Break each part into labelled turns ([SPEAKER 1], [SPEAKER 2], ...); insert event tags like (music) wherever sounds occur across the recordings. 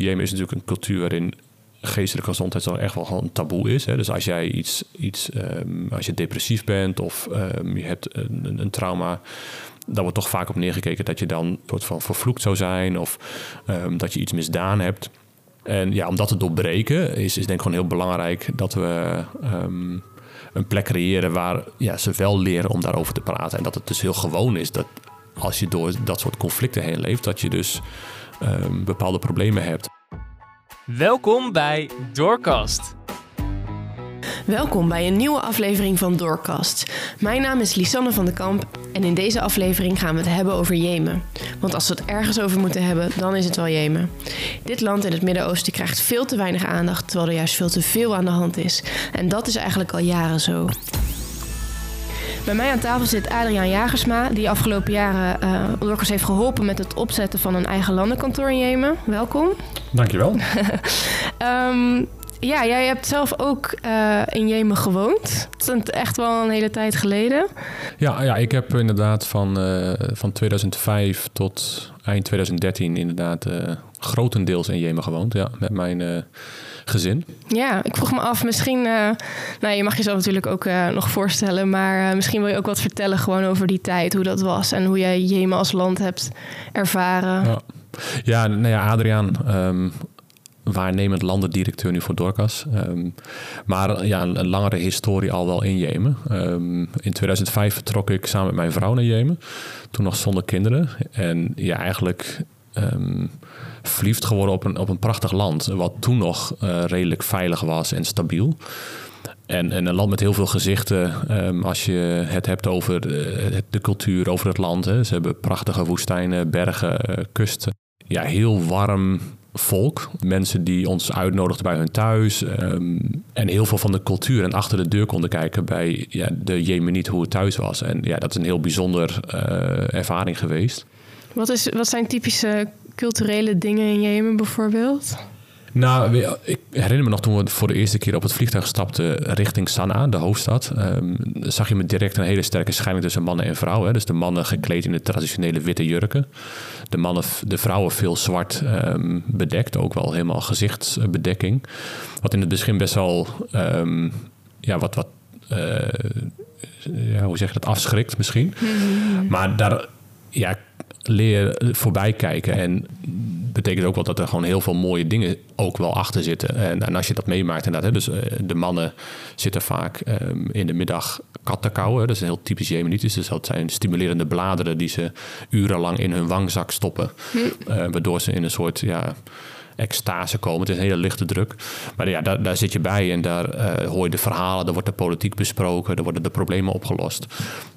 [SPEAKER 1] Jemen is natuurlijk een cultuur waarin geestelijke gezondheid zo echt wel een taboe is. Hè? Dus als jij iets, iets ehm, als je depressief bent of ehm, je hebt een, een, trauma, dan wordt toch vaak op neergekeken dat je dan soort van vervloekt zou zijn of ehm, dat je iets misdaan hebt. En ja, om dat te doorbreken is, is denk ik gewoon heel belangrijk dat we een plek creëren waar ja, ze wel leren om daarover te praten. En dat het dus heel gewoon is dat als je door dat soort conflicten heen leeft, dat je dus bepaalde problemen hebt.
[SPEAKER 2] Welkom bij Doorkast.
[SPEAKER 3] Welkom bij een nieuwe aflevering van Doorkast. Mijn naam is Lisanne van den Kamp en in deze aflevering gaan we het hebben over Jemen. Want als we het ergens over moeten hebben, dan is het wel Jemen. Dit land in het Midden-Oosten krijgt veel te weinig aandacht, terwijl er juist veel te veel aan de hand is. En dat is eigenlijk al jaren zo. Bij mij aan tafel zit Adriaan Jagersma, die afgelopen jaren uh, heeft geholpen met het opzetten van een eigen landenkantoor in Jemen. Welkom.
[SPEAKER 4] Dankjewel.
[SPEAKER 3] um, (laughs) ja, jij hebt zelf ook uh, in Jemen gewoond. Dat is echt wel een hele tijd geleden.
[SPEAKER 1] Ja, ja ik heb inderdaad van, uh, van 2005 tot eind 2013 inderdaad uh, grotendeels in Jemen gewoond. Ja, met mijn gezin.
[SPEAKER 3] Ja, ik vroeg me af, misschien, uh, nou je mag jezelf natuurlijk ook uh, nog voorstellen, maar uh, misschien wil je ook wat vertellen gewoon over die tijd, hoe dat was en hoe jij Jemen als land hebt ervaren.
[SPEAKER 1] Ja, ja nou ja, Adriaan, um, waarnemend landendirecteur nu voor Dorcas. Um, maar ja, een, een, langere historie al wel in Jemen. Um, in 2005 vertrok ik samen met mijn vrouw naar Jemen. Toen nog zonder kinderen. En ja, eigenlijk um, verliefd geworden op een, op een prachtig land. Wat toen nog uh, redelijk veilig was en stabiel. En, en, een land met heel veel gezichten. Um, als je het hebt over de, de cultuur, over het land. Hè. Ze hebben prachtige woestijnen, bergen, uh, kusten. Ja, heel warm volk. Mensen die ons uitnodigden bij hun thuis. Um, en heel veel van de cultuur en achter de deur konden kijken bij ja, de Jemeniet hoe het thuis was. En ja, dat is een heel bijzonder ervaring geweest.
[SPEAKER 3] Wat, is, wat zijn typische culturele dingen in Jemen bijvoorbeeld?
[SPEAKER 1] Nou, ik herinner me nog toen we voor de eerste keer op het vliegtuig stapten richting Sanaa, de hoofdstad. Um, zag je me direct een hele sterke scheiding tussen mannen en vrouwen. Hè. Dus de mannen gekleed in de traditionele witte jurken. De, mannen, de vrouwen veel zwart um, bedekt, ook wel helemaal gezichtsbedekking. Wat in het begin best wel, um, ja, wat, wat uh, ja, hoe zeg je dat, afschrikt misschien. Mm-hmm. Maar daar, ja, leer voorbij kijken. En betekent ook wel dat er gewoon heel veel mooie dingen ook wel achter zitten. En, en als je dat meemaakt, inderdaad, hè, dus uh, de mannen zitten vaak um, in de middag kat te kauwen. Dat is een heel typisch Jemenitisch. Dus dat zijn stimulerende bladeren die ze urenlang in hun wangzak stoppen. Hm. Uh, waardoor ze in een soort ja, extase komen. Het is een hele lichte druk. Maar ja, daar, daar zit je bij en daar uh, hoor je de verhalen, er wordt de politiek besproken, er worden de problemen opgelost.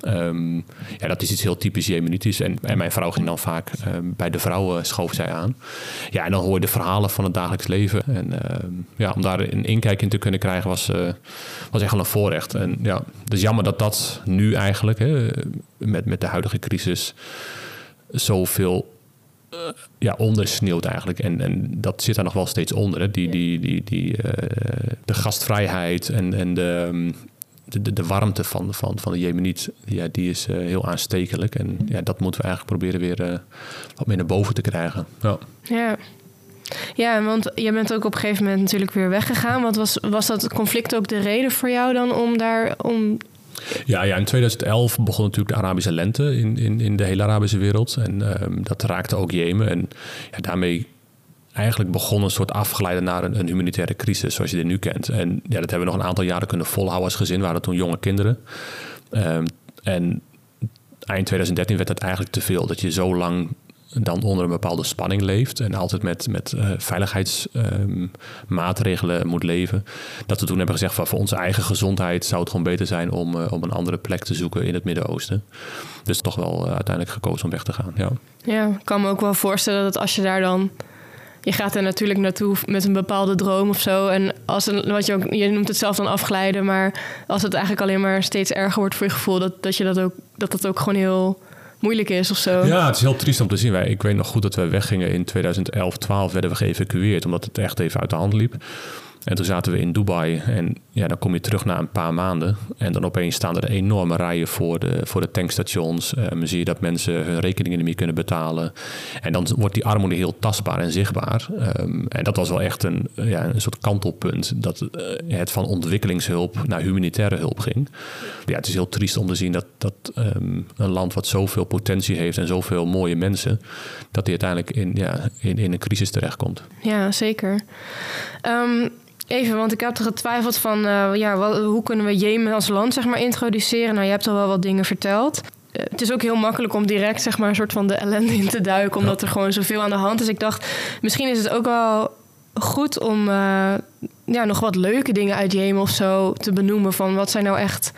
[SPEAKER 1] Um, ja, dat is iets heel typisch Jemenitisch. En, en mijn vrouw ging dan vaak uh, bij de vrouwen schoof zij aan. Ja, en dan hoor je de verhalen van het dagelijks leven. En uh, ja, om daar een inkijk in te kunnen krijgen was, uh, was echt wel een voorrecht. En ja, het is jammer dat dat nu eigenlijk, hè, met, met de huidige crisis, zoveel uh, ja, ondersneeuwt eigenlijk. En, en dat zit daar nog wel steeds onder. Hè? Die, die, die, die, uh, de gastvrijheid en, en de, de, de, warmte van, van, van de Jemeniet, ja, die is uh, heel aanstekelijk. En ja, dat moeten we eigenlijk proberen weer wat meer naar boven te krijgen. Ja.
[SPEAKER 3] ja. Ja, want je bent ook op een gegeven moment natuurlijk weer weggegaan. Wat was, was dat conflict ook de reden voor jou dan om daar om
[SPEAKER 1] ja, ja, in 2011 begon natuurlijk de Arabische lente in, in, in de hele Arabische wereld. En um, dat raakte ook Jemen. En ja, daarmee eigenlijk begon een soort afgeleide naar een, humanitaire crisis, zoals je dit nu kent. En ja, dat hebben we nog een aantal jaren kunnen volhouden als gezin. waren toen jonge kinderen. Um, en eind 2013 werd het eigenlijk te veel. Dat je zo lang dan onder een bepaalde spanning leeft en altijd met, met uh, veiligheidsmaatregelen um, moet leven. Dat we toen hebben gezegd van voor onze eigen gezondheid zou het gewoon beter zijn om, uh, om een andere plek te zoeken in het Midden-Oosten. Dus toch wel uiteindelijk gekozen om weg te gaan. Ja.
[SPEAKER 3] ja, ik kan me ook wel voorstellen dat als je daar dan je gaat er natuurlijk naartoe met een bepaalde droom of zo. En als een, wat je, ook, je noemt het zelf dan afglijden, maar als het eigenlijk alleen maar steeds erger wordt voor je gevoel, dat, dat je dat ook, dat dat ook gewoon heel moeilijk is of zo.
[SPEAKER 1] Ja, het is heel triest om te zien. Wij, ik weet nog goed dat we weggingen in 2011, 12 werden we geëvacueerd, omdat het echt even uit de hand liep. En toen zaten we in Dubai en ja, dan kom je terug na een paar maanden. En dan opeens staan er enorme rijen voor de, voor de tankstations. Um, zie je dat mensen hun rekeningen niet meer kunnen betalen. En dan wordt die armoede heel tastbaar en zichtbaar. Um, en dat was wel echt een, ja, een soort kantelpunt. Dat uh, het van ontwikkelingshulp naar humanitaire hulp ging. Ja, het is heel triest om te zien dat, dat um, een land wat zoveel potentie heeft en zoveel mooie mensen, dat die uiteindelijk in, ja, in, in een crisis terechtkomt.
[SPEAKER 3] Ja, zeker. Um, Even, want ik heb er getwijfeld van uh, ja, wat, hoe kunnen we Jemen als land zeg maar, introduceren. Nou, je hebt al wel wat dingen verteld. Uh, het is ook heel makkelijk om direct zeg maar, een soort van de ellende in te duiken, omdat er gewoon zoveel aan de hand is. Ik dacht, misschien is het ook wel goed om uh, ja, nog wat leuke dingen uit Jemen of zo te benoemen. Van wat zijn nou echt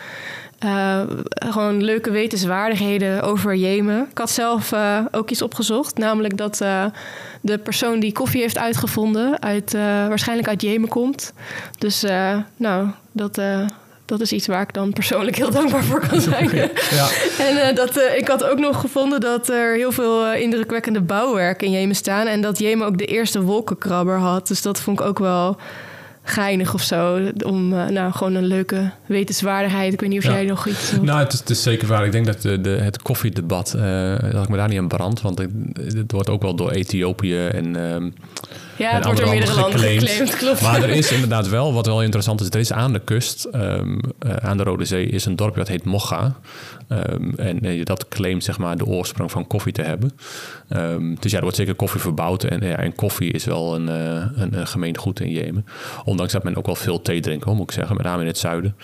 [SPEAKER 3] uh, gewoon leuke wetenswaardigheden over Jemen. Ik had zelf uh, ook iets opgezocht, namelijk dat uh, de persoon die koffie heeft uitgevonden uit, waarschijnlijk uit Jemen komt. Dus nou, dat, dat is iets waar ik dan persoonlijk heel (laughs) dankbaar voor kan zijn. (laughs) Ja. en dat, ik had ook nog gevonden dat er heel veel indrukwekkende bouwwerken in Jemen staan. En dat Jemen ook de eerste wolkenkrabber had. Dus dat vond ik ook wel geinig of zo. Om uh, nou, gewoon een leuke wetenswaardigheid. Ik weet niet of ja. jij nog iets...
[SPEAKER 1] Nou, het is, het is, zeker waar. Ik denk dat de, de, het koffiedebat... Uh, dat ik me daar niet aan brand. Want het, het wordt ook wel door Ethiopië en... Um,
[SPEAKER 3] ja, het wordt door meerdere landen geclaimd, klopt.
[SPEAKER 1] Maar er is (laughs) inderdaad wel, wat wel interessant is... er is aan de kust, um, uh, aan de Rode Zee... is een dorpje dat heet Mocha. Um, en uh, dat claimt zeg maar de oorsprong van koffie te hebben. Um, dus ja, er wordt zeker koffie verbouwd. En, ja, en koffie is wel een, uh, een, een gemeen goed in Jemen. Ondanks dat men ook wel veel thee drinkt, moet ik zeggen. Met name in het zuiden.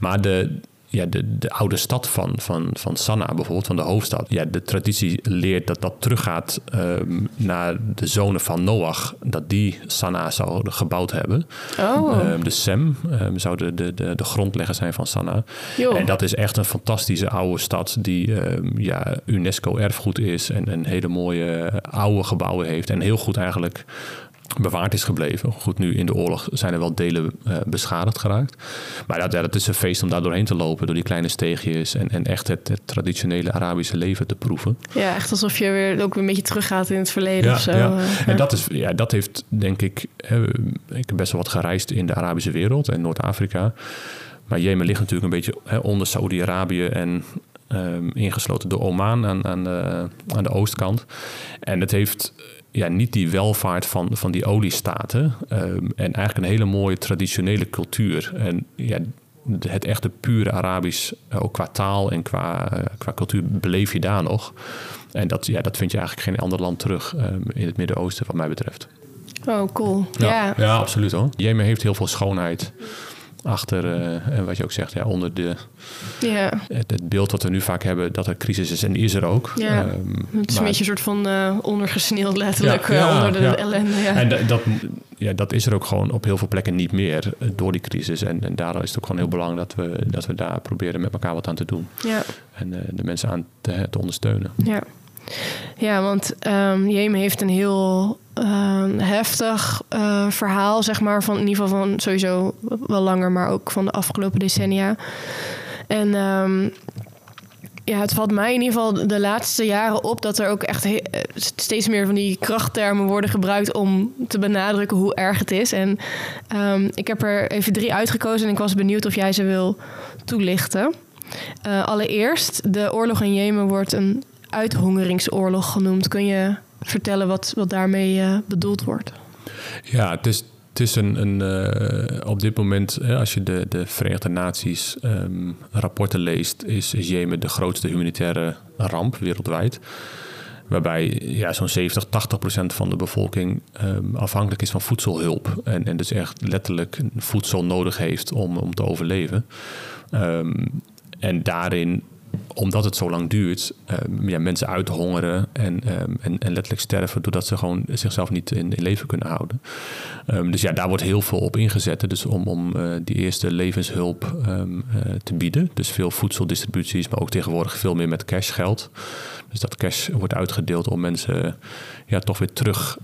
[SPEAKER 1] Maar de, ja, de, de oude stad van, van, van Sanaa bijvoorbeeld, van de hoofdstad. Ja, de traditie leert dat dat teruggaat um, naar de zonen van Noach. Dat die Sanaa zouden gebouwd hebben.
[SPEAKER 3] Oh.
[SPEAKER 1] Um, de Sem um, zou de, de, de, de grondlegger zijn van Sanaa.
[SPEAKER 3] Jo.
[SPEAKER 1] En dat is echt een fantastische oude stad die ja, UNESCO-erfgoed is. En een hele mooie oude gebouwen heeft. En heel goed eigenlijk bewaard is gebleven. Goed, nu in de oorlog zijn er wel delen uh, beschadigd geraakt. Maar dat, ja, dat is een feest om daar doorheen te lopen, door die kleine steegjes en, en echt het, het, traditionele Arabische leven te proeven.
[SPEAKER 3] Ja, echt alsof je weer ook een beetje teruggaat in het verleden
[SPEAKER 1] ja,
[SPEAKER 3] of zo.
[SPEAKER 1] Ja. Uh, en dat, is, ja, dat heeft, denk ik, hè, ik heb best wel wat gereisd in de Arabische wereld en Noord-Afrika. Maar Jemen ligt natuurlijk een beetje hè, onder Saoedi-Arabië en um, ingesloten door Oman aan, aan, de, aan de oostkant. En het heeft ja, niet die welvaart van, van die oliestaten. Um, en eigenlijk een hele mooie traditionele cultuur. En ja, het echte pure Arabisch, ook qua taal en qua, uh, qua cultuur, beleef je daar nog. En dat, ja, dat vind je eigenlijk geen ander land terug um, in het Midden-Oosten, wat mij betreft.
[SPEAKER 3] Oh, cool.
[SPEAKER 1] Ja,
[SPEAKER 3] ja.
[SPEAKER 1] ja absoluut hoor. Jemen heeft heel veel schoonheid achter, uh, en wat je ook zegt, ja, onder de,
[SPEAKER 3] ja.
[SPEAKER 1] het, het, beeld wat we nu vaak hebben, dat er crisis is en is er ook.
[SPEAKER 3] Ja. Um, het is maar, een beetje een soort van uh, ondergesneeld letterlijk ja, onder de ja. ellende. Ja.
[SPEAKER 1] En dat, ja, dat is er ook gewoon op heel veel plekken niet meer door die crisis. En, en daarom is het ook gewoon heel belangrijk dat we, dat we daar proberen met elkaar wat aan te doen.
[SPEAKER 3] Ja.
[SPEAKER 1] En de mensen aan te, te ondersteunen.
[SPEAKER 3] Ja. Ja, want um, heeft een heel uh, heftig uh, verhaal, zeg maar, van in ieder geval van sowieso wel langer, maar ook van de afgelopen decennia. En um, ja, het valt mij in ieder geval de laatste jaren op dat er ook echt steeds meer van die krachttermen worden gebruikt om te benadrukken hoe erg het is. En ik heb er even drie uitgekozen en ik was benieuwd of jij ze wil toelichten. Uh, allereerst, de oorlog in Jemen wordt een uithongeringsoorlog genoemd. Kun je vertellen wat, wat daarmee uh, bedoeld wordt?
[SPEAKER 1] Ja, het is, het is een, een uh, op dit moment, hè, als je de, de Verenigde Naties um, rapporten leest, is, Jemen de grootste humanitaire ramp wereldwijd. Waarbij ja, zo'n 70, 80 procent van de bevolking um, afhankelijk is van voedselhulp. En, en dus echt letterlijk voedsel nodig heeft om, om te overleven. Um, en daarin omdat het zo lang duurt, um, ja, mensen uithongeren en, um, en, en, letterlijk sterven doordat ze gewoon zichzelf niet in, leven kunnen houden. Um, dus ja, daar wordt heel veel op ingezet. Dus om, om uh, die eerste levenshulp uh, te bieden. Dus veel voedseldistributies, maar ook tegenwoordig veel meer met cashgeld. Dus dat cash wordt uitgedeeld om mensen ja, toch weer terug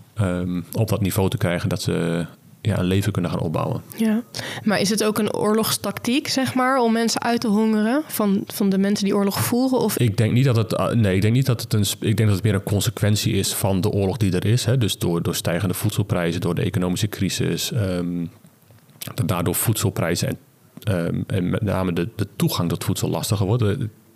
[SPEAKER 1] op dat niveau te krijgen dat ze ja, een leven kunnen gaan opbouwen.
[SPEAKER 3] Ja, maar is het ook een oorlogstactiek, zeg maar, om mensen uit te hongeren van, van de mensen die oorlog voeren? Of...
[SPEAKER 1] Ik denk niet dat het, uh, nee, ik denk niet dat het een, ik denk dat het meer een consequentie is van de oorlog die er is. Hè? Dus door, door stijgende voedselprijzen, door de economische crisis, ehm, dat daardoor voedselprijzen en, ehm, en met name de, de toegang tot voedsel lastiger wordt.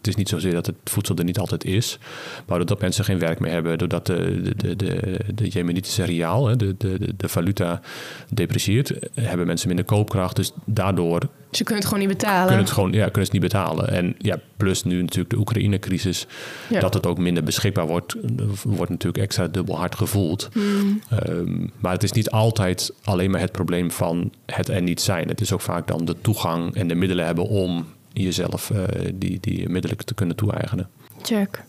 [SPEAKER 1] Het is niet zozeer dat het voedsel er niet altijd is, maar doordat mensen geen werk meer hebben, doordat de, de, de, de Jemenitische riaal, de, de, de, de valuta, deprecieert, hebben mensen minder koopkracht. Dus daardoor.
[SPEAKER 3] Ze kunnen het gewoon niet betalen.
[SPEAKER 1] Kunnen het gewoon, ja, kunnen het niet betalen. En ja, plus nu natuurlijk de Oekraïne-crisis, ja. dat het ook minder beschikbaar wordt, wordt natuurlijk extra dubbel hard gevoeld.
[SPEAKER 3] Mm.
[SPEAKER 1] Um, maar het is niet altijd alleen maar het probleem van het er niet zijn. Het is ook vaak dan de toegang en de middelen hebben om jezelf uh, die, die middelen te kunnen toe-eigenen.
[SPEAKER 3] Check.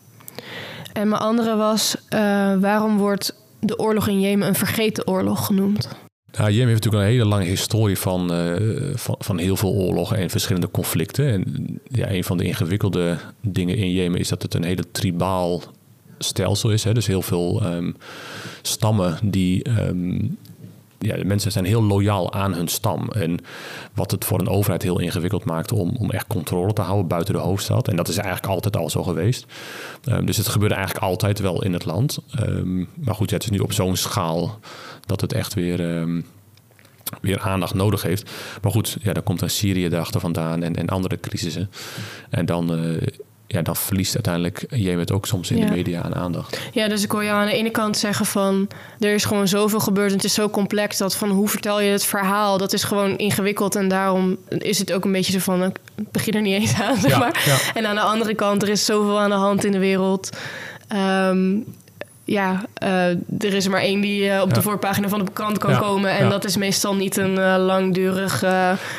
[SPEAKER 3] En mijn andere was, uh, waarom wordt de oorlog in Jemen een vergeten oorlog genoemd?
[SPEAKER 1] Ja, Jemen heeft natuurlijk een hele lange historie van, uh, van, van heel veel oorlogen en verschillende conflicten. En ja, een van de ingewikkelde dingen in Jemen is dat het een hele tribaal stelsel is. Hè? Dus heel veel um, stammen die um, ja, de mensen zijn heel loyaal aan hun stam. En wat het voor een overheid heel ingewikkeld maakt om, om echt controle te houden buiten de hoofdstad. En dat is eigenlijk altijd al zo geweest. Um, dus het gebeurde eigenlijk altijd wel in het land. Um, maar goed, ja, het is nu op zo'n schaal dat het echt weer. Um, weer aandacht nodig heeft. Maar goed, ja, dan komt dan Syrië erachter vandaan en, en andere crisissen. En dan, uh, ja, dan verliest uiteindelijk Jemen het ook soms in ja. de media aan aandacht.
[SPEAKER 3] Ja, dus ik hoor je aan de ene kant zeggen van... er is gewoon zoveel gebeurd en het is zo complex... dat van hoe vertel je het verhaal, dat is gewoon ingewikkeld... en daarom is het ook een beetje zo van... ik begin er niet eens aan, zeg
[SPEAKER 1] Ja,
[SPEAKER 3] maar.
[SPEAKER 1] ja.
[SPEAKER 3] En aan de andere kant, er is zoveel aan de hand in de wereld... Um, ja, uh, er is er maar één die uh, op ja. de voorpagina van de krant kan
[SPEAKER 1] Ja,
[SPEAKER 3] komen. En
[SPEAKER 1] ja.
[SPEAKER 3] dat is meestal niet een uh, langdurig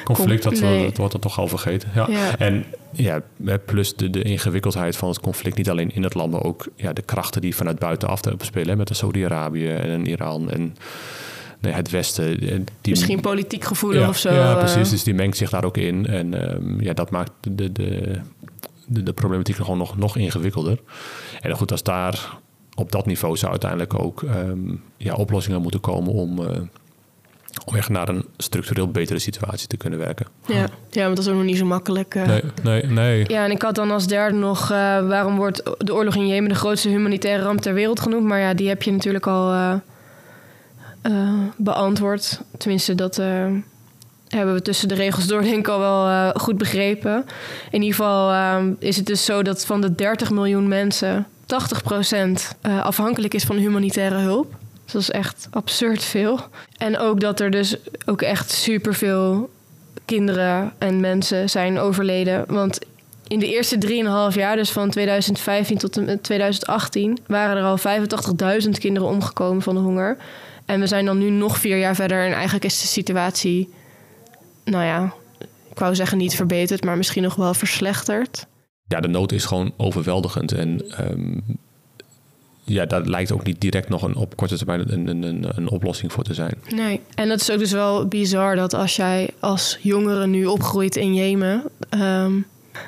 [SPEAKER 1] conflict. Dat,
[SPEAKER 3] nee.
[SPEAKER 1] dat wordt er toch al vergeten. Ja. En ja, plus de, de ingewikkeldheid van het conflict, niet alleen in het land, maar ook ja, de krachten die vanuit buitenaf te spelen. Met de Saudi-Arabië en Iran en nee, het Westen. Die,
[SPEAKER 3] Misschien politiek gevoelig of zo. eh.
[SPEAKER 1] Ja, precies. Dus die mengt zich daar ook in. En um, ja, dat maakt de, de, de, de problematiek gewoon nog, nog ingewikkelder. En goed, als daar op dat niveau zou uiteindelijk ook um, ja, oplossingen moeten komen om, uh, om echt naar een structureel betere situatie te kunnen werken.
[SPEAKER 3] Ja, ja want dat is ook nog niet zo makkelijk. Uh.
[SPEAKER 1] Nee, nee, nee.
[SPEAKER 3] Ja, en ik had dan als derde nog... Uh, waarom wordt de oorlog in Jemen de grootste humanitaire ramp ter wereld genoemd? Maar ja, die heb je natuurlijk al uh, beantwoord. Tenminste, dat hebben we tussen de regels door denk ik al wel goed begrepen. In ieder geval is het dus zo dat van de 30 miljoen mensen... 80% uh, afhankelijk is van humanitaire hulp. Dus dat is echt absurd veel. En ook dat er dus ook echt superveel kinderen en mensen zijn overleden. Want in de eerste 3,5 jaar, dus van 2015 tot 2018, waren er al 85.000 kinderen omgekomen van de honger. En we zijn dan nu nog vier jaar verder en eigenlijk is de situatie, nou ja, ik wou zeggen niet verbeterd, maar misschien nog wel verslechterd
[SPEAKER 1] ja, de nood is gewoon overweldigend. En um, ja, daar lijkt ook niet direct nog een, op korte termijn een, een, een, een, oplossing voor te zijn.
[SPEAKER 3] Nee, en dat is ook dus wel bizar dat als jij als jongere nu opgroeit in Jemen... Um,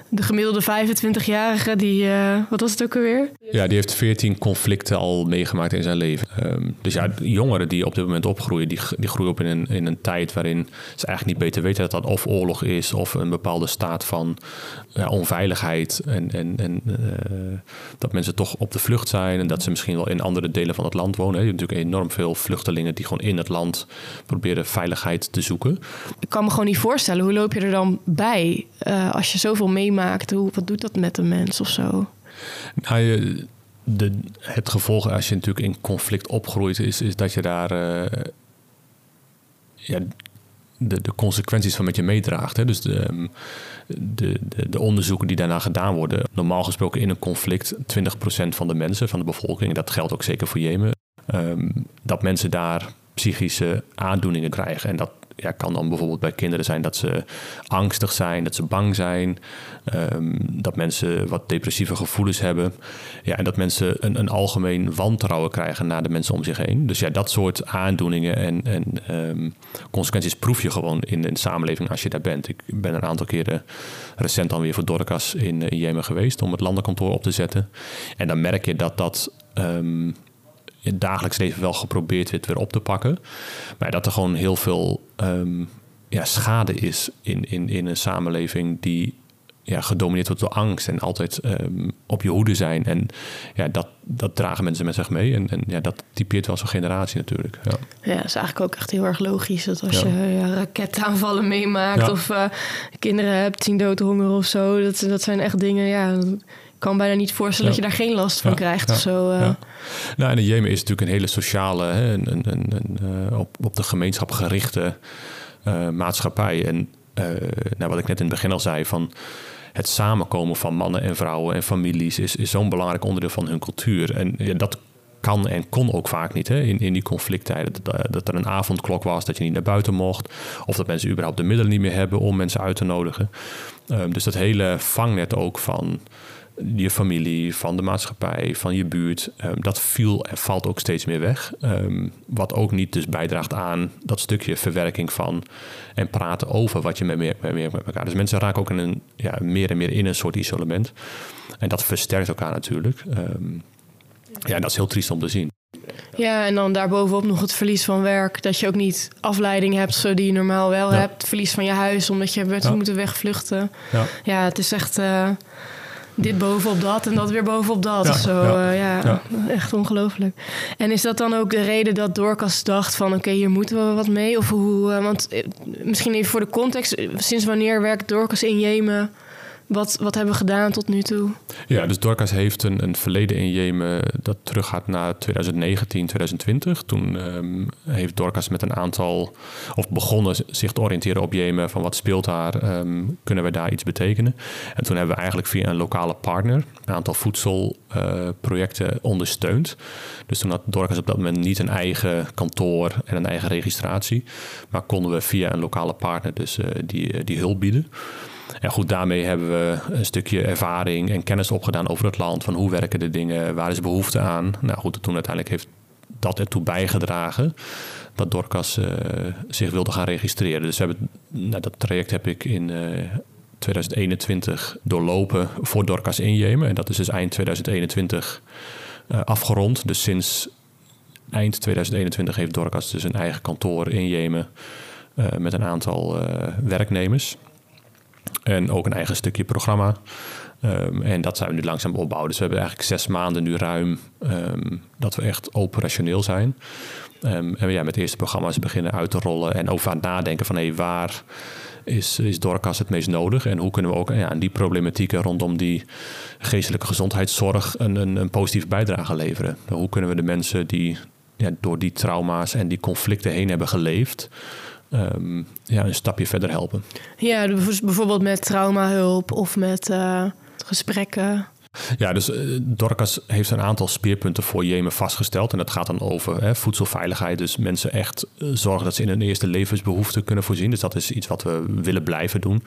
[SPEAKER 3] de gemiddelde 25-jarige, die, uh, wat was het ook alweer?
[SPEAKER 1] Ja, die heeft 14 conflicten al meegemaakt in zijn leven. Um, dus ja, jongeren die op dit moment opgroeien, die, die groeien op in een, in een tijd waarin ze eigenlijk niet beter weten dat dat of oorlog is of een bepaalde staat van ja, onveiligheid. En, en, en uh, dat mensen toch op de vlucht zijn en dat ze misschien wel in andere delen van het land wonen. Je hebt natuurlijk enorm veel vluchtelingen die gewoon in het land proberen veiligheid te zoeken.
[SPEAKER 3] Ik kan me gewoon niet voorstellen, hoe loop je er dan bij uh, als je zoveel meemaakt, hoe, wat doet dat met een mens of zo?
[SPEAKER 1] Nou, de, het gevolg als je natuurlijk in conflict opgroeit, is, is dat je daar uh, ja, de, de consequenties van met je meedraagt. Hè? Dus de, de, de, de, onderzoeken die daarna gedaan worden, normaal gesproken in een conflict, 20% van de mensen, van de bevolking, dat geldt ook zeker voor Jemen, um, dat mensen daar psychische aandoeningen krijgen. En dat ja, kan dan bijvoorbeeld bij kinderen zijn dat ze angstig zijn, dat ze bang zijn, um, dat mensen wat depressieve gevoelens hebben. Ja, en dat mensen een, een, algemeen wantrouwen krijgen naar de mensen om zich heen. Dus ja, dat soort aandoeningen en, en um, consequenties proef je gewoon in, de samenleving als je daar bent. Ik ben een aantal keren recent dan weer voor Dorcas in, Jemen geweest om het landenkantoor op te zetten. En dan merk je dat dat. Um, je dagelijks leven wel geprobeerd werd weer op te pakken. Maar dat er gewoon heel veel ehm, ja, schade is in, in, in een samenleving die ja, gedomineerd wordt door angst en altijd ehm, op je hoede zijn. En ja, dat, dat dragen mensen met zich mee. En, en ja, dat typeert wel zo'n generatie natuurlijk. Ja.
[SPEAKER 3] ja, dat is eigenlijk ook echt heel erg logisch. Dat als je ja, raketaanvallen meemaakt of uh, kinderen hebt, zien doodhonger of zo. Dat, dat zijn echt dingen, ja... Ik kan bijna niet voorstellen dat je daar geen last van krijgt of zo. Uh.
[SPEAKER 1] Nou, en de Jemen is natuurlijk een hele sociale, hè, een, een, een, een uh, op, op de gemeenschap gerichte maatschappij. En nou, wat ik net in het begin al zei, van het samenkomen van mannen en vrouwen en families is, is zo'n belangrijk onderdeel van hun cultuur. En dat kan en kon ook vaak niet hè, in, in die conflicttijden. Dat, dat, er een avondklok was, dat je niet naar buiten mocht. Of dat mensen überhaupt de middelen niet meer hebben om mensen uit te nodigen. Um, dus dat hele vangnet ook van je familie, van de maatschappij, van je buurt. Um, dat viel en valt ook steeds meer weg. Um, wat ook niet dus bijdraagt aan dat stukje verwerking van en praten over wat je met, meer, met, meer, met elkaar. Dus mensen raken ook in een, ja, meer en meer in een soort isolement. En dat versterkt elkaar natuurlijk. Um, ja, en dat is heel triest om te zien.
[SPEAKER 3] Ja, en dan daarbovenop nog het verlies van werk. Dat je ook niet afleiding hebt, zo die je normaal wel ja. hebt. Verlies van je huis, omdat je bent ja. moeten wegvluchten. Ja. ja, het is echt... Uh, dit bovenop dat en dat weer bovenop dat. Ja, of zo. Ja, uh, ja, ja, echt ongelooflijk. En is dat dan ook de reden dat Dorcas dacht van... oké, hier moeten we wat mee? Of hoe, uh, want misschien even voor de context... sinds wanneer werkt Dorcas in Jemen... Wat, wat hebben we gedaan tot nu toe?
[SPEAKER 1] Ja, dus Dorcas heeft een, een verleden in Jemen dat teruggaat naar 2019, 2020. Toen um, heeft Dorcas met een aantal, of begonnen zich te oriënteren op Jemen, van wat speelt daar, um, kunnen we daar iets betekenen? En toen hebben we eigenlijk via een lokale partner een aantal voedselprojecten uh, ondersteund. Dus toen had Dorcas op dat moment niet een eigen kantoor en een eigen registratie, maar konden we via een lokale partner dus uh, die, die hulp bieden. En goed, daarmee hebben we een stukje ervaring en kennis opgedaan over het land. Van hoe werken de dingen, waar is behoefte aan. Nou goed, toen uiteindelijk heeft dat ertoe bijgedragen dat Dorcas uh, zich wilde gaan registreren. Dus we hebben, nou, dat traject heb ik in uh, 2021 doorlopen voor Dorcas in Jemen. En dat is dus eind 2021 uh, afgerond. Dus sinds eind 2021 heeft Dorcas dus een eigen kantoor in Jemen met een aantal werknemers. En ook een eigen stukje programma. Um, en dat zijn we nu langzaam opbouwen. Dus we hebben eigenlijk zes maanden nu ruim um, dat we echt operationeel zijn. Um, en ja, met eerste programma's beginnen uit te rollen en over aan nadenken van hey, waar is, is Dorcas het meest nodig? En hoe kunnen we ook ja, aan die problematieken rondom die geestelijke gezondheidszorg een, een, een positieve bijdrage leveren? Hoe kunnen we de mensen die ja, door die trauma's en die conflicten heen hebben geleefd, um, ja, een stapje verder helpen.
[SPEAKER 3] Ja, bijvoorbeeld met traumahulp of met uh, gesprekken.
[SPEAKER 1] Ja, dus uh, Dorcas heeft een aantal speerpunten voor Jemen vastgesteld. En dat gaat dan over hè, voedselveiligheid. Dus mensen echt uh, zorgen dat ze in hun eerste levensbehoeften kunnen voorzien. Dus dat is iets wat we willen blijven doen.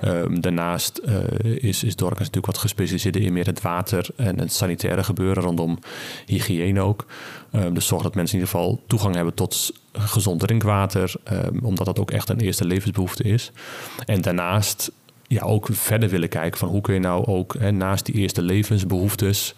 [SPEAKER 1] Ja. Um, daarnaast uh, is, is Dorcas natuurlijk wat gespecialiseerd in meer het water en het sanitaire gebeuren rondom hygiëne ook. Um, dus zorg dat mensen in ieder geval toegang hebben tot gezond drinkwater. Um, omdat dat ook echt een eerste levensbehoefte is. En daarnaast ja, ook verder willen kijken van hoe kun je nou ook hè, naast die eerste levensbehoeftes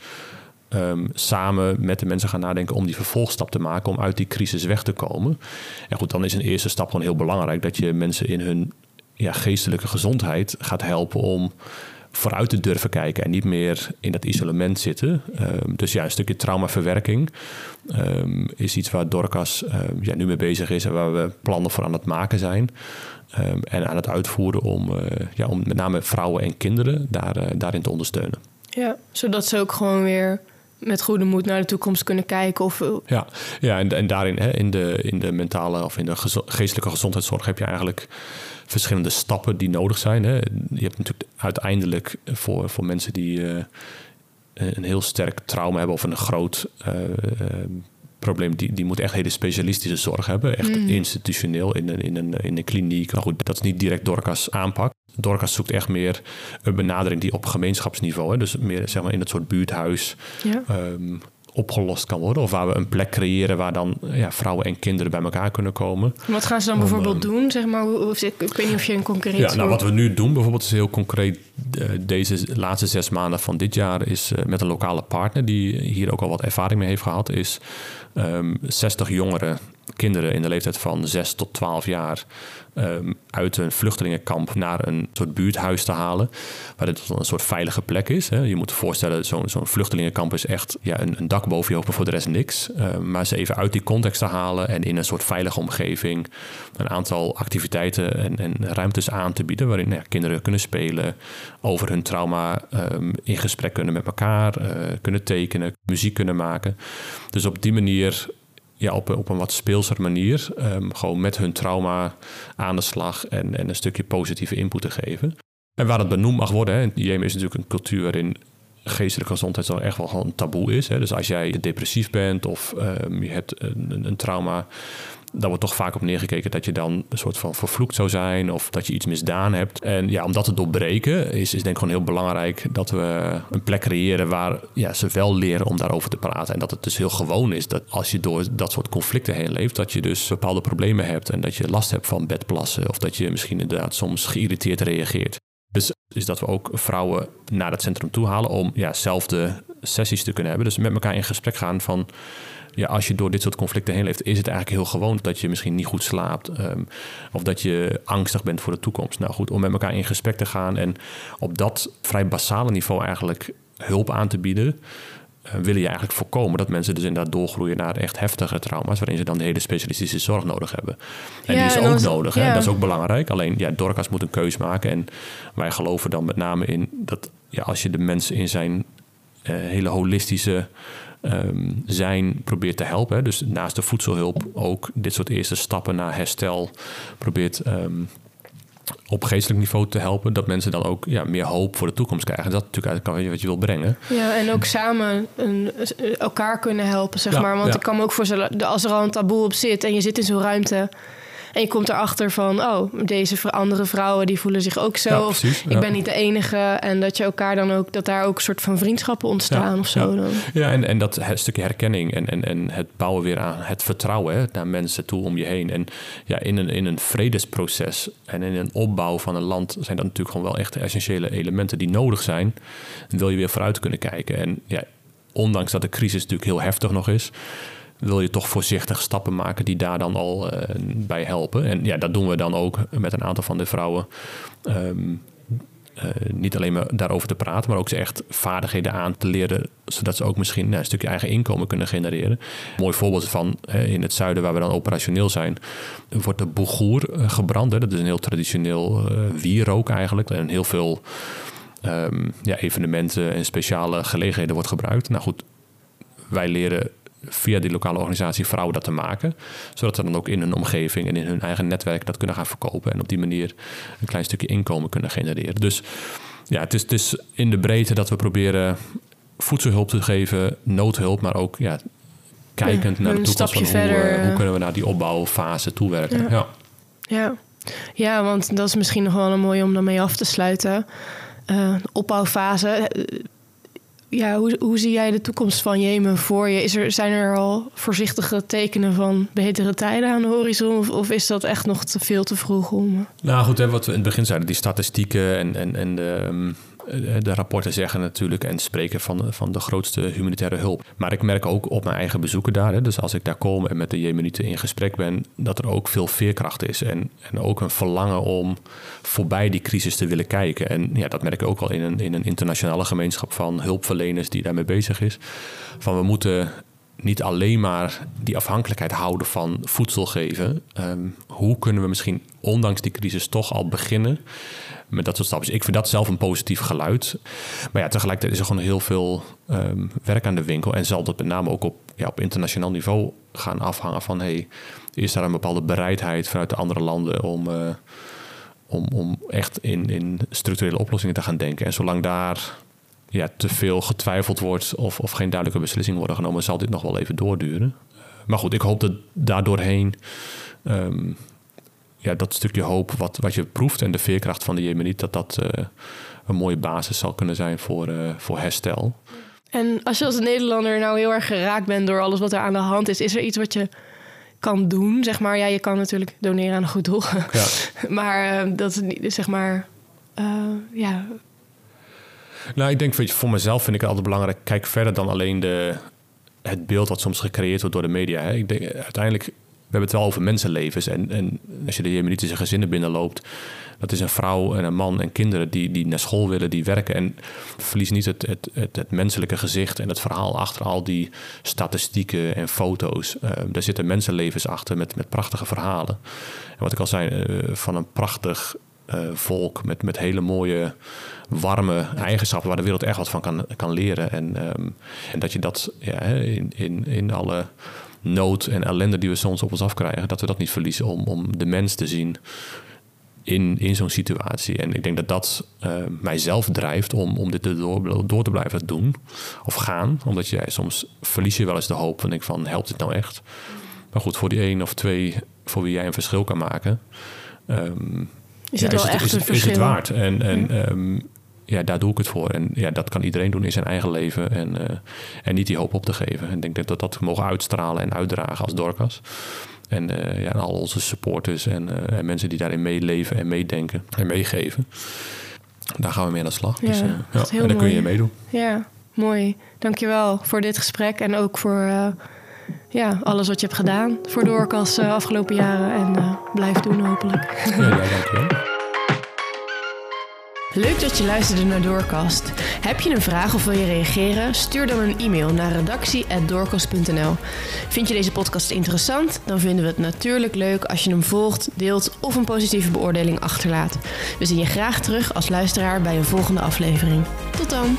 [SPEAKER 1] um, samen met de mensen gaan nadenken om die vervolgstap te maken om uit die crisis weg te komen. En goed, dan is een eerste stap gewoon heel belangrijk dat je mensen in hun ja, geestelijke gezondheid gaat helpen om vooruit te durven kijken en niet meer in dat isolement zitten. Um, dus ja, een stukje traumaverwerking um, is iets waar Dorcas ja, nu mee bezig is en waar we plannen voor aan het maken zijn. Um, en aan het uitvoeren om, uh, ja, om met name vrouwen en kinderen daar, uh, daarin te ondersteunen.
[SPEAKER 3] Ja, zodat ze ook gewoon weer met goede moed naar de toekomst kunnen kijken. Of...
[SPEAKER 1] Ja, ja en, en daarin, hè, in, de, in de mentale of in de gezo geestelijke gezondheidszorg, heb je eigenlijk verschillende stappen die nodig zijn. Hè. Je hebt natuurlijk uiteindelijk voor, voor mensen die uh, een heel sterk trauma hebben of een groot probleem, die, die moet echt hele specialistische zorg hebben. Echt mm. institutioneel in een, in, een, in een kliniek. Nou goed, dat is niet direct Dorcas aanpak. Dorcas zoekt echt meer een benadering die op gemeenschapsniveau, hè, dus meer zeg maar in het soort buurthuis, ja. um, opgelost kan worden. Of waar we een plek creëren waar dan ja, vrouwen en kinderen bij elkaar kunnen komen.
[SPEAKER 3] Wat gaan ze dan bijvoorbeeld
[SPEAKER 1] ehm,
[SPEAKER 3] doen? Zeg maar, ik, ik weet niet of je een concreet...
[SPEAKER 1] Ja, nou, wat we nu doen bijvoorbeeld is heel concreet. eh, Deze laatste zes maanden van dit jaar is eh, met een lokale partner die hier ook al wat ervaring mee heeft gehad, is ehm 60 jongeren, kinderen in de leeftijd van 6 tot 12 jaar, ehm, uit een vluchtelingenkamp naar een soort buurthuis te halen, waar het een soort veilige plek is. Hè. Je moet je voorstellen, zo'n vluchtelingenkamp is echt ja, een, een dak boven je hoofd, voor de rest niks. Ehm, maar ze even uit die context te halen en in een soort veilige omgeving een aantal activiteiten en, en ruimtes aan te bieden waarin nou ja, kinderen kunnen spelen, over hun trauma ehm, in gesprek kunnen met elkaar, eh, kunnen tekenen, muziek kunnen maken. Dus op die manier, ja, op, op een wat speelsere manier, ehm, gewoon met hun trauma aan de slag en, en een stukje positieve input te geven. En waar het benoemd mag worden, Jemen is natuurlijk een cultuur waarin geestelijke gezondheid zo echt wel gewoon een taboe is. Hè. Dus als jij depressief bent of ehm, je hebt een, een trauma, daar wordt toch vaak op neergekeken dat je dan een soort van vervloekt zou zijn of dat je iets misdaan hebt. En ja, om dat te doorbreken is, is denk ik gewoon heel belangrijk dat we een plek creëren waar ja, ze wel leren om daarover te praten. En dat het dus heel gewoon is dat als je door dat soort conflicten heen leeft, dat je dus bepaalde problemen hebt en dat je last hebt van bedplassen of dat je misschien inderdaad soms geïrriteerd reageert. Dus is dat we ook vrouwen naar het centrum toe halen om ja, zelfde sessies te kunnen hebben. Dus met elkaar in gesprek gaan van ja, als je door dit soort conflicten heen leeft, is het eigenlijk heel gewoon dat je misschien niet goed slaapt. ehm, of dat je angstig bent voor de toekomst. Nou goed, om met elkaar in gesprek te gaan en op dat vrij basale niveau eigenlijk hulp aan te bieden. eh, wil je eigenlijk voorkomen dat mensen dus inderdaad doorgroeien naar echt heftige trauma's, waarin ze dan de hele specialistische zorg nodig hebben. En
[SPEAKER 3] Ja,
[SPEAKER 1] die is
[SPEAKER 3] en
[SPEAKER 1] ook nodig, hè?
[SPEAKER 3] ja.
[SPEAKER 1] dat is ook belangrijk. Alleen, ja, Dorcas moet een keus maken. En wij geloven dan met name in dat ja, als je de mens in zijn eh, hele holistische ehm, zijn probeert te helpen. hè, Dus naast de voedselhulp ook dit soort eerste stappen naar herstel probeert ehm, op geestelijk niveau te helpen. Dat mensen dan ook ja, meer hoop voor de toekomst krijgen. Dat is natuurlijk eigenlijk wat je wil brengen.
[SPEAKER 3] Ja, en ook samen een, elkaar kunnen helpen, zeg
[SPEAKER 1] Ja,
[SPEAKER 3] maar. Want
[SPEAKER 1] ja.
[SPEAKER 3] ik kan me ook voorstellen, als er al een taboe op zit... en je zit in zo'n ruimte en je komt erachter van... oh, deze andere vrouwen die voelen zich ook zo.
[SPEAKER 1] Ja,
[SPEAKER 3] of
[SPEAKER 1] precies,
[SPEAKER 3] ik
[SPEAKER 1] ja.
[SPEAKER 3] ben niet de enige. En dat je elkaar dan ook... dat daar ook een soort van vriendschappen ontstaan
[SPEAKER 1] Ja,
[SPEAKER 3] of zo.
[SPEAKER 1] ja.
[SPEAKER 3] Dan.
[SPEAKER 1] Ja, en, en dat stukje herkenning en, en, en het bouwen weer aan het vertrouwen hè, naar mensen toe om je heen. En ja, in een, in een vredesproces en in een opbouw van een land zijn dat natuurlijk gewoon wel echt essentiële elementen die nodig zijn. Wil je weer vooruit kunnen kijken. En ja, ondanks dat de crisis natuurlijk heel heftig nog is, wil je toch voorzichtig stappen maken die daar dan al eh, bij helpen. En ja, dat doen we dan ook met een aantal van de vrouwen. Ehm, eh, niet alleen maar daarover te praten, maar ook ze echt vaardigheden aan te leren, zodat ze ook misschien nou, een stukje eigen inkomen kunnen genereren. Mooi voorbeeld van in het zuiden, waar we dan operationeel zijn, wordt de boegoer eh, gebrand. Hè. Dat is een heel traditioneel wierook eigenlijk. En heel veel ehm, ja, evenementen en speciale gelegenheden wordt gebruikt. Nou goed, wij leren via die lokale organisatie vrouwen dat te maken. Zodat ze dan ook in hun omgeving en in hun eigen netwerk dat kunnen gaan verkopen. En op die manier een klein stukje inkomen kunnen genereren. Dus ja, het is, het is in de breedte dat we proberen voedselhulp te geven, noodhulp, maar ook ja, kijkend
[SPEAKER 3] Ja,
[SPEAKER 1] naar de toekomst van hoe, eh, hoe
[SPEAKER 3] eh.
[SPEAKER 1] kunnen we naar die opbouwfase toewerken.
[SPEAKER 3] Ja.
[SPEAKER 1] Ja.
[SPEAKER 3] Ja. ja, want dat is misschien nog wel een mooie om daarmee af te sluiten. Eh, opbouwfase. Eh, Ja, hoe, hoe zie jij de toekomst van Jemen voor je? Is er, zijn er al voorzichtige tekenen van betere tijden aan de horizon? Of, is dat echt nog te veel te vroeg om...
[SPEAKER 1] Nou goed, hè, wat we in het begin zeiden, die statistieken en, en, en de, ehm, eh, de rapporten zeggen natuurlijk en spreken van, van de grootste humanitaire hulp. Maar ik merk ook op mijn eigen bezoeken daar, dus als ik daar kom en met de Jemenieten in gesprek ben, dat er ook veel veerkracht is en, en ook een verlangen om voorbij die crisis te willen kijken. En ja, dat merk ik ook wel in een, in een internationale gemeenschap van hulpverleners die daarmee bezig is. Van we moeten niet alleen maar die afhankelijkheid houden van voedsel geven. Ehm, hoe kunnen we misschien ondanks die crisis toch al beginnen met dat soort stappen? Dus ik vind dat zelf een positief geluid. Maar ja, tegelijkertijd is er gewoon heel veel ehm, werk aan de winkel. En zal dat met name ook op, ja, op internationaal niveau gaan afhangen van... Hey, is daar een bepaalde bereidheid vanuit de andere landen om... eh, om, om echt in, in structurele oplossingen te gaan denken. En zolang daar ja, te veel getwijfeld wordt of, of geen duidelijke beslissingen worden genomen, zal dit nog wel even doorduren. Maar goed, ik hoop dat daardoorheen ehm, ja, dat stukje hoop wat, wat je proeft en de veerkracht van de Jemeniet, dat dat eh, een mooie basis zal kunnen zijn voor, eh, voor herstel.
[SPEAKER 3] En als je als Nederlander nou heel erg geraakt bent door alles wat er aan de hand is, is er iets wat je kan doen? Zeg maar, ja, je kan natuurlijk doneren aan een goed doel.
[SPEAKER 1] Ja. (laughs)
[SPEAKER 3] maar uh, dat is niet, zeg maar, ja.
[SPEAKER 1] Nou, ik denk weet je, voor mezelf vind ik het altijd belangrijk. Kijk verder dan alleen de, het beeld wat soms gecreëerd wordt door de media. Hè. Ik denk uiteindelijk, we hebben het wel over mensenlevens. En, en als je de Jemenitische gezinnen binnenloopt, dat is een vrouw en een man en kinderen die, die naar school willen, die werken. En verlies niet het, het, het, menselijke gezicht en het verhaal achter al die statistieken en foto's. Uh, daar zitten mensenlevens achter met, met prachtige verhalen. En wat ik al zei, uh, van een prachtig uh, volk met, met hele mooie, warme eigenschappen waar de wereld echt wat van kan, kan leren. En, um, en dat je dat ja, in, in, in alle nood en ellende die we soms op ons afkrijgen, dat we dat niet verliezen om, om de mens te zien in, in zo'n situatie. En ik denk dat dat uh, mijzelf drijft om, om dit door, door te blijven doen of gaan. Omdat jij soms verlies je wel eens de hoop van, ik van helpt het nou echt? Maar goed, voor die één of twee voor wie jij een verschil kan maken, um,
[SPEAKER 3] is het
[SPEAKER 1] ja,
[SPEAKER 3] wel
[SPEAKER 1] is,
[SPEAKER 3] echt
[SPEAKER 1] is,
[SPEAKER 3] een
[SPEAKER 1] is, het waard. En, en ja. Um, ja, daar doe ik het voor. En ja, dat kan iedereen doen in zijn eigen leven. En, uh, en niet die hoop op te geven. En ik denk dat dat, dat mogen uitstralen en uitdragen als Dorcas. En uh, ja, al onze supporters en, uh, en, mensen die daarin meeleven en meedenken en meegeven. Daar gaan we mee aan de slag.
[SPEAKER 3] Ja,
[SPEAKER 1] dus, ja, en daar
[SPEAKER 3] mooi.
[SPEAKER 1] kun je meedoen.
[SPEAKER 3] Ja, mooi. Dankjewel voor dit gesprek en ook voor ja, alles wat je hebt gedaan voor Doorkas afgelopen jaren. En blijf doen hopelijk.
[SPEAKER 1] Ja, ja dankjewel.
[SPEAKER 3] Leuk dat je luisterde naar Doorkast. Heb je een vraag of wil je reageren? Stuur dan een e-mail naar redactie.doorkast.nl. Vind je deze podcast interessant? Dan vinden we het natuurlijk leuk als je hem volgt, deelt of een positieve beoordeling achterlaat. We zien je graag terug als luisteraar bij een volgende aflevering. Tot dan!